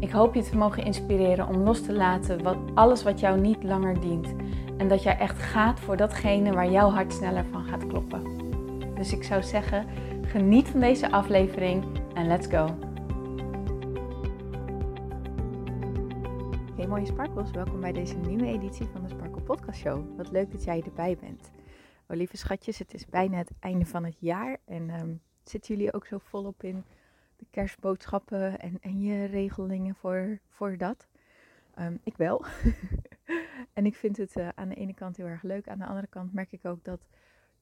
Ik hoop je te mogen inspireren om los te laten wat, alles wat jou niet langer dient. En dat jij echt gaat voor datgene waar jouw hart sneller van gaat kloppen. Dus ik zou zeggen, geniet van deze aflevering en let's go. Hey mooie sparkles, welkom bij deze nieuwe editie van de Sparkle Podcast Show. Wat leuk dat jij erbij bent. Oh lieve schatjes, het is bijna het einde van het jaar en um, zitten jullie ook zo volop in de kerstboodschappen en, en je regelingen voor, voor dat. Ehm, ik wel. en ik vind het uh, aan de ene kant heel erg leuk. Aan de andere kant merk ik ook dat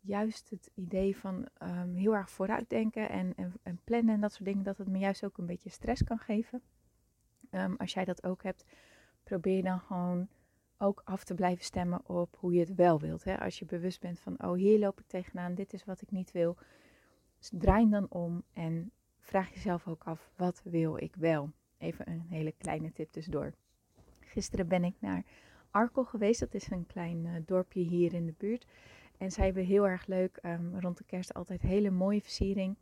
juist het idee van um, heel erg vooruitdenken en, en, en, plannen en dat soort dingen, dat het me juist ook een beetje stress kan geven. Um, als jij dat ook hebt, probeer dan gewoon ook af te blijven stemmen op hoe je het wel wilt. Hè? Als je bewust bent van, oh hier loop ik tegenaan, dit is wat ik niet wil. Dus draai dan om en vraag jezelf ook af, wat wil ik wel? Even een hele kleine tip tussendoor. Gisteren ben ik naar Arkel geweest. Dat is een klein uh, dorpje hier in de buurt. En zij hebben heel erg leuk, um, rond de kerst altijd hele mooie versiering.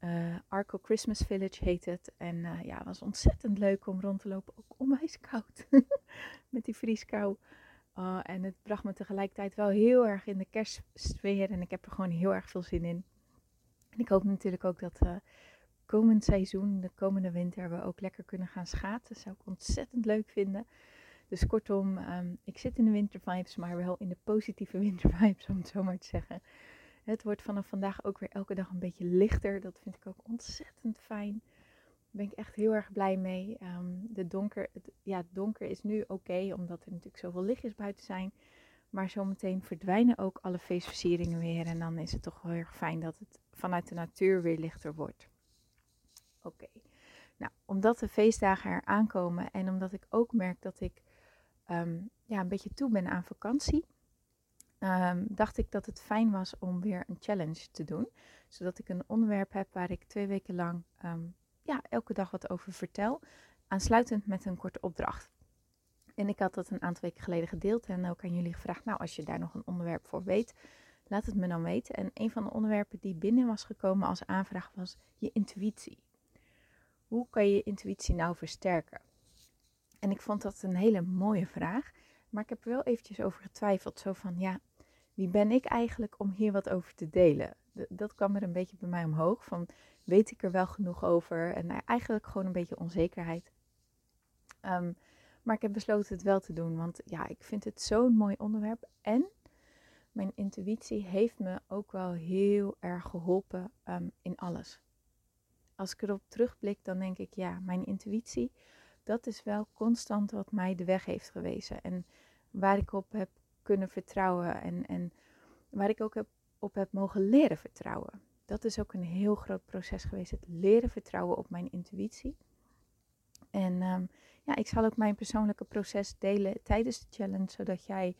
Uh, Arco Christmas Village heet het. En uh, ja, het was ontzettend leuk om rond te lopen. Ook onwijs koud. Met die vrieskou. Uh, en het bracht me tegelijkertijd wel heel erg in de kerstsfeer. En ik heb er gewoon heel erg veel zin in. En ik hoop natuurlijk ook dat komend seizoen, de komende winter, we ook lekker kunnen gaan schaatsen. Dat zou ik ontzettend leuk vinden. Dus kortom, um, ik zit in de wintervibes, maar wel in de positieve wintervibes, om het zo maar te zeggen. Het wordt vanaf vandaag ook weer elke dag een beetje lichter. Dat vind ik ook ontzettend fijn. Daar ben ik echt heel erg blij mee. Um, de donker, het, ja, donker is nu oké, omdat er natuurlijk zoveel lichtjes buiten zijn. Maar zometeen verdwijnen ook alle feestversieringen weer. En dan is het toch heel erg fijn dat het vanuit de natuur weer lichter wordt. Oké. Nou, omdat de feestdagen er aankomen en omdat ik ook merk dat ik um, ja, een beetje toe ben aan vakantie, um, dacht ik dat het fijn was om weer een challenge te doen. Zodat ik een onderwerp heb waar ik twee weken lang um, ja, elke dag wat over vertel, aansluitend met een korte opdracht. En ik had dat een aantal weken geleden gedeeld en ook aan jullie gevraagd, nou als je daar nog een onderwerp voor weet, laat het me dan weten. En een van de onderwerpen die binnen was gekomen als aanvraag was je intuïtie hoe kan je je intuïtie nou versterken? En ik vond dat een hele mooie vraag. Maar ik heb er wel eventjes over getwijfeld. Zo van, ja, wie ben ik eigenlijk om hier wat over te delen? Dat kwam er een beetje bij mij omhoog. Van, weet ik er wel genoeg over? En nou, eigenlijk gewoon een beetje onzekerheid. Um, maar ik heb besloten het wel te doen. Want ja, ik vind het zo'n mooi onderwerp. En mijn intuïtie heeft me ook wel heel erg geholpen um, in alles als ik erop terugblik, dan denk ik, ja, mijn intuïtie, dat is wel constant wat mij de weg heeft gewezen. En waar ik op heb kunnen vertrouwen en, en waar ik ook heb, op heb mogen leren vertrouwen. Dat is ook een heel groot proces geweest, het leren vertrouwen op mijn intuïtie. En um, ja, ik zal ook mijn persoonlijke proces delen tijdens de challenge, zodat jij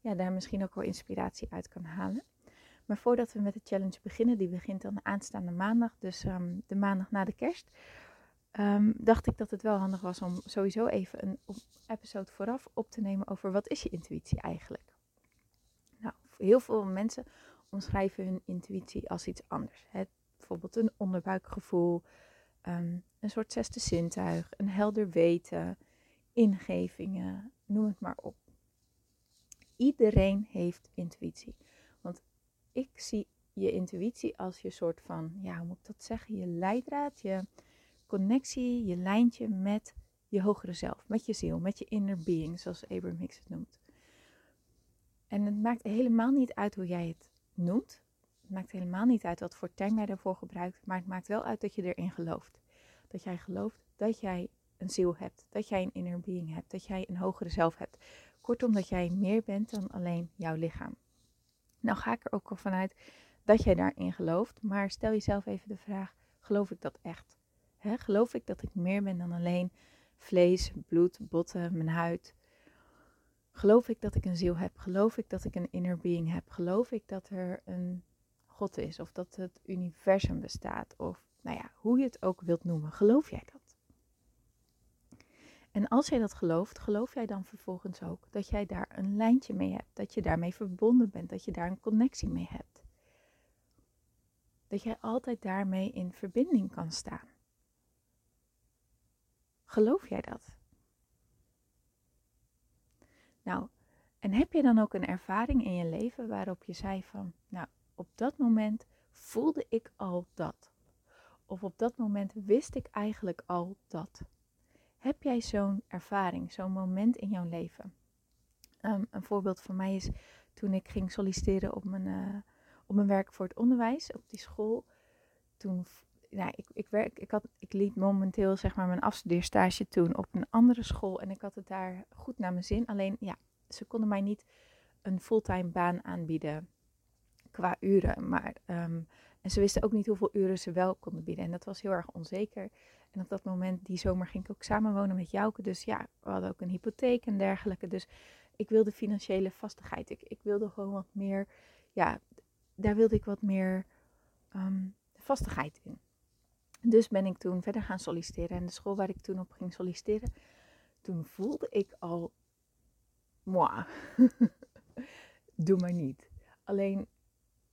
ja, daar misschien ook wel inspiratie uit kan halen. Maar voordat we met de challenge beginnen, die begint dan aanstaande maandag, dus um, de maandag na de kerst, um, dacht ik dat het wel handig was om sowieso even een episode vooraf op te nemen over wat is je intuïtie eigenlijk. Nou, heel veel mensen omschrijven hun intuïtie als iets anders. Hè? Bijvoorbeeld een onderbuikgevoel, um, een soort zesde zintuig, een helder weten, ingevingen, noem het maar op. Iedereen heeft intuïtie ik zie je intuïtie als je soort van, ja, hoe moet ik dat zeggen? Je leidraad, je connectie, je lijntje met je hogere zelf, met je ziel, met je inner being, zoals Abraham Hicks het noemt. En het maakt helemaal niet uit hoe jij het noemt. Het maakt helemaal niet uit wat voor term jij daarvoor gebruikt, maar het maakt wel uit dat je erin gelooft. Dat jij gelooft dat jij een ziel hebt, dat jij een inner being hebt, dat jij een hogere zelf hebt. Kortom, dat jij meer bent dan alleen jouw lichaam. Nou ga ik er ook al vanuit dat jij daarin gelooft. Maar stel jezelf even de vraag: geloof ik dat echt? geloof ik dat ik meer ben dan alleen vlees, bloed, botten, mijn huid? Geloof ik dat ik een ziel heb? Geloof ik dat ik een inner being heb? Geloof ik dat er een God is? Of dat het universum bestaat? Of nou ja, hoe je het ook wilt noemen. Geloof jij dat? En als jij dat gelooft, geloof jij dan vervolgens ook dat jij daar een lijntje mee hebt, dat je daarmee verbonden bent, dat je daar een connectie mee hebt. Dat jij altijd daarmee in verbinding kan staan. Geloof jij dat? Nou, en heb je dan ook een ervaring in je leven waarop je zei van, nou, op dat moment voelde ik al dat. Of op dat moment wist ik eigenlijk al dat. Heb jij zo'n ervaring, zo'n moment in jouw leven? Ehm, een voorbeeld van mij is toen ik ging solliciteren op mijn, uh, op mijn werk voor het onderwijs op die school. Toen, nou, ik, ik, werk, ik, had, ik liet momenteel zeg maar mijn afstudeerstage toen op een andere school en ik had het daar goed naar mijn zin. Alleen ja, ze konden mij niet een fulltime baan aanbieden qua uren. Maar, ehm, en ze wisten ook niet hoeveel uren ze wel konden bieden. En dat was heel erg onzeker. En op dat moment, die zomer, ging ik ook samenwonen met Jouke. Dus ja, we hadden ook een hypotheek en dergelijke. Dus ik wilde financiële vastigheid. Ik, ik wilde gewoon wat meer, ja, daar wilde ik wat meer um, vastigheid in. Dus ben ik toen verder gaan solliciteren. En de school waar ik toen op ging solliciteren, toen voelde ik al, moi, doe maar niet. Alleen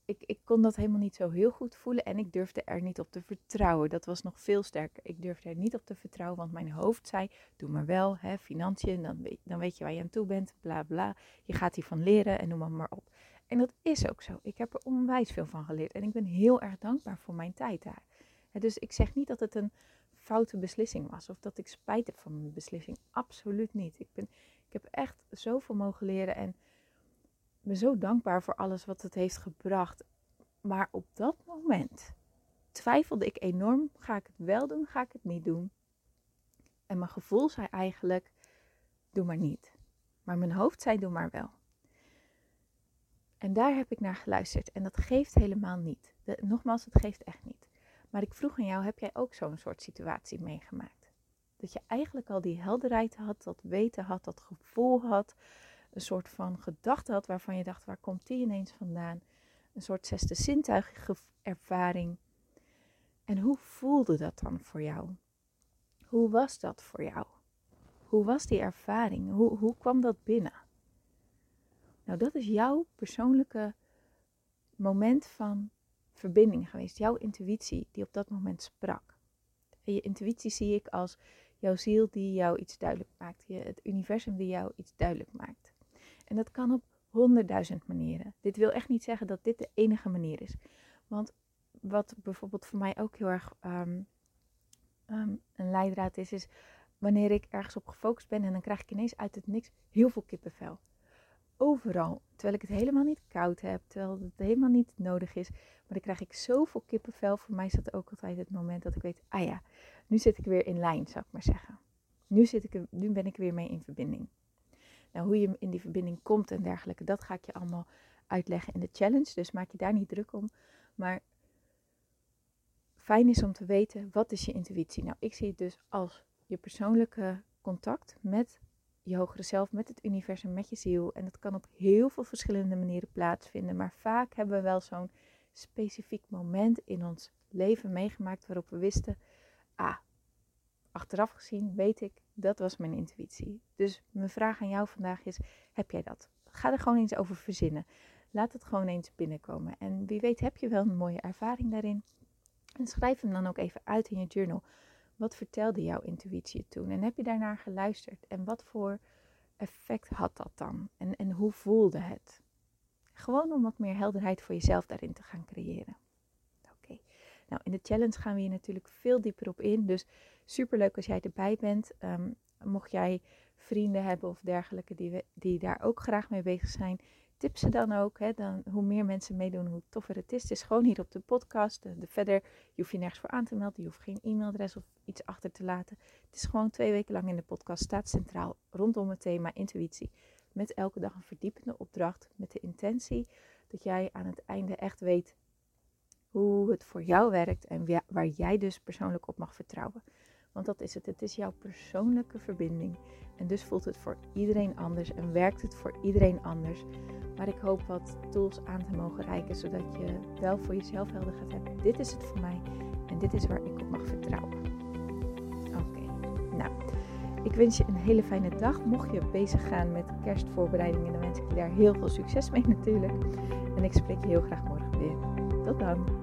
ik, ik kon dat helemaal niet zo heel goed voelen en ik durfde er niet op te vertrouwen. Dat was nog veel sterker. Ik durfde er niet op te vertrouwen, want mijn hoofd zei: Doe maar wel, hè, financiën, dan dan weet je waar je aan toe bent, bla bla. Je gaat hiervan leren en noem maar, maar op. En dat is ook zo. Ik heb er onwijs veel van geleerd en ik ben heel erg dankbaar voor mijn tijd daar. dus ik zeg niet dat het een foute beslissing was of dat ik spijt heb van mijn beslissing. Absoluut niet. Ik, ben, ik heb echt zoveel mogen leren en ben zo dankbaar voor alles wat het heeft gebracht. Maar op dat moment twijfelde ik enorm: ga ik het wel doen, ga ik het niet doen? En mijn gevoel zei eigenlijk: doe maar niet. Maar mijn hoofd zei: doe maar wel. En daar heb ik naar geluisterd. En dat geeft helemaal niet. nogmaals, het geeft echt niet. Maar ik vroeg aan jou: heb jij ook zo'n soort situatie meegemaakt? Dat je eigenlijk al die helderheid had, dat weten had, dat gevoel had een soort van gedachte had waarvan je dacht, waar komt die ineens vandaan? Een soort zesde zintuigige ervaring. En hoe voelde dat dan voor jou? Hoe was dat voor jou? Hoe was die ervaring? Hoe, hoe kwam dat binnen? Nou, dat is jouw persoonlijke moment van verbinding geweest. Jouw intuïtie die op dat moment sprak. En je intuïtie zie ik als jouw ziel die jou iets duidelijk maakt. Het universum die jou iets duidelijk maakt. En dat kan op honderdduizend manieren. Dit wil echt niet zeggen dat dit de enige manier is. Want wat bijvoorbeeld voor mij ook heel erg ehm, ehm, een leidraad is, is wanneer ik ergens op gefocust ben en dan krijg ik ineens uit het niks heel veel kippenvel. Overal, terwijl ik het helemaal niet koud heb, terwijl het helemaal niet nodig is. Maar dan krijg ik zoveel kippenvel. Voor mij dat ook altijd het moment dat ik weet, ah ja, nu zit ik weer in lijn, zou ik maar zeggen. Nu, zit ik, nu ben ik weer mee in verbinding. Nou, hoe je in die verbinding komt en dergelijke, dat ga ik je allemaal uitleggen in de challenge. Dus maak je daar niet druk om. Maar fijn is om te weten, wat is je intuïtie? Nou, ik zie het dus als je persoonlijke contact met je hogere zelf, met het universum, met je ziel. En dat kan op heel veel verschillende manieren plaatsvinden. Maar vaak hebben we wel zo'n specifiek moment in ons leven meegemaakt waarop we wisten, ah, achteraf gezien weet ik, dat was mijn intuïtie. Dus mijn vraag aan jou vandaag is: heb jij dat? Ga er gewoon eens over verzinnen. Laat het gewoon eens binnenkomen. En wie weet heb je wel een mooie ervaring daarin. En schrijf hem dan ook even uit in je journal. Wat vertelde jouw intuïtie toen? En heb je daarnaar geluisterd? En wat voor effect had dat dan? En, en hoe voelde het? Gewoon om wat meer helderheid voor jezelf daarin te gaan creëren. Nou, in de challenge gaan we hier natuurlijk veel dieper op in. Dus super leuk als jij erbij bent. Ehm, mocht jij vrienden hebben of dergelijke die, we, die daar ook graag mee bezig zijn, tip ze dan ook. Hè, dan, hoe meer mensen meedoen, hoe toffer het is. Het is gewoon hier op de podcast. De, de, verder, je hoeft je nergens voor aan te melden. Je hoeft geen e-mailadres of iets achter te laten. Het is gewoon twee weken lang in de podcast. Staat centraal rondom het thema intuïtie. Met elke dag een verdiepende opdracht. Met de intentie dat jij aan het einde echt weet hoe het voor jou werkt. En waar jij dus persoonlijk op mag vertrouwen. Want dat is het. Het is jouw persoonlijke verbinding. En dus voelt het voor iedereen anders en werkt het voor iedereen anders. Maar ik hoop wat tools aan te mogen reiken, zodat je wel voor jezelf helder gaat hebben. Dit is het voor mij en dit is waar ik op mag vertrouwen. Oké, nou. Ik wens je een hele fijne dag. Mocht je bezig gaan met kerstvoorbereidingen, dan wens ik je daar heel veel succes mee natuurlijk. En ik spreek je heel graag morgen weer. Tot dan.